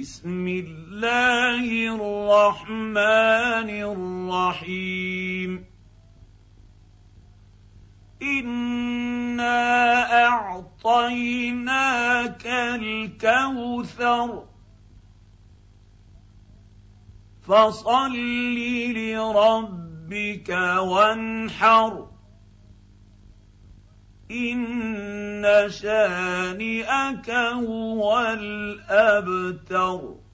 بسم الله الرحمن الرحيم. انا اعطيناك الكوثر. فصل لربك وانحر. ان شانئك هو الأبتر.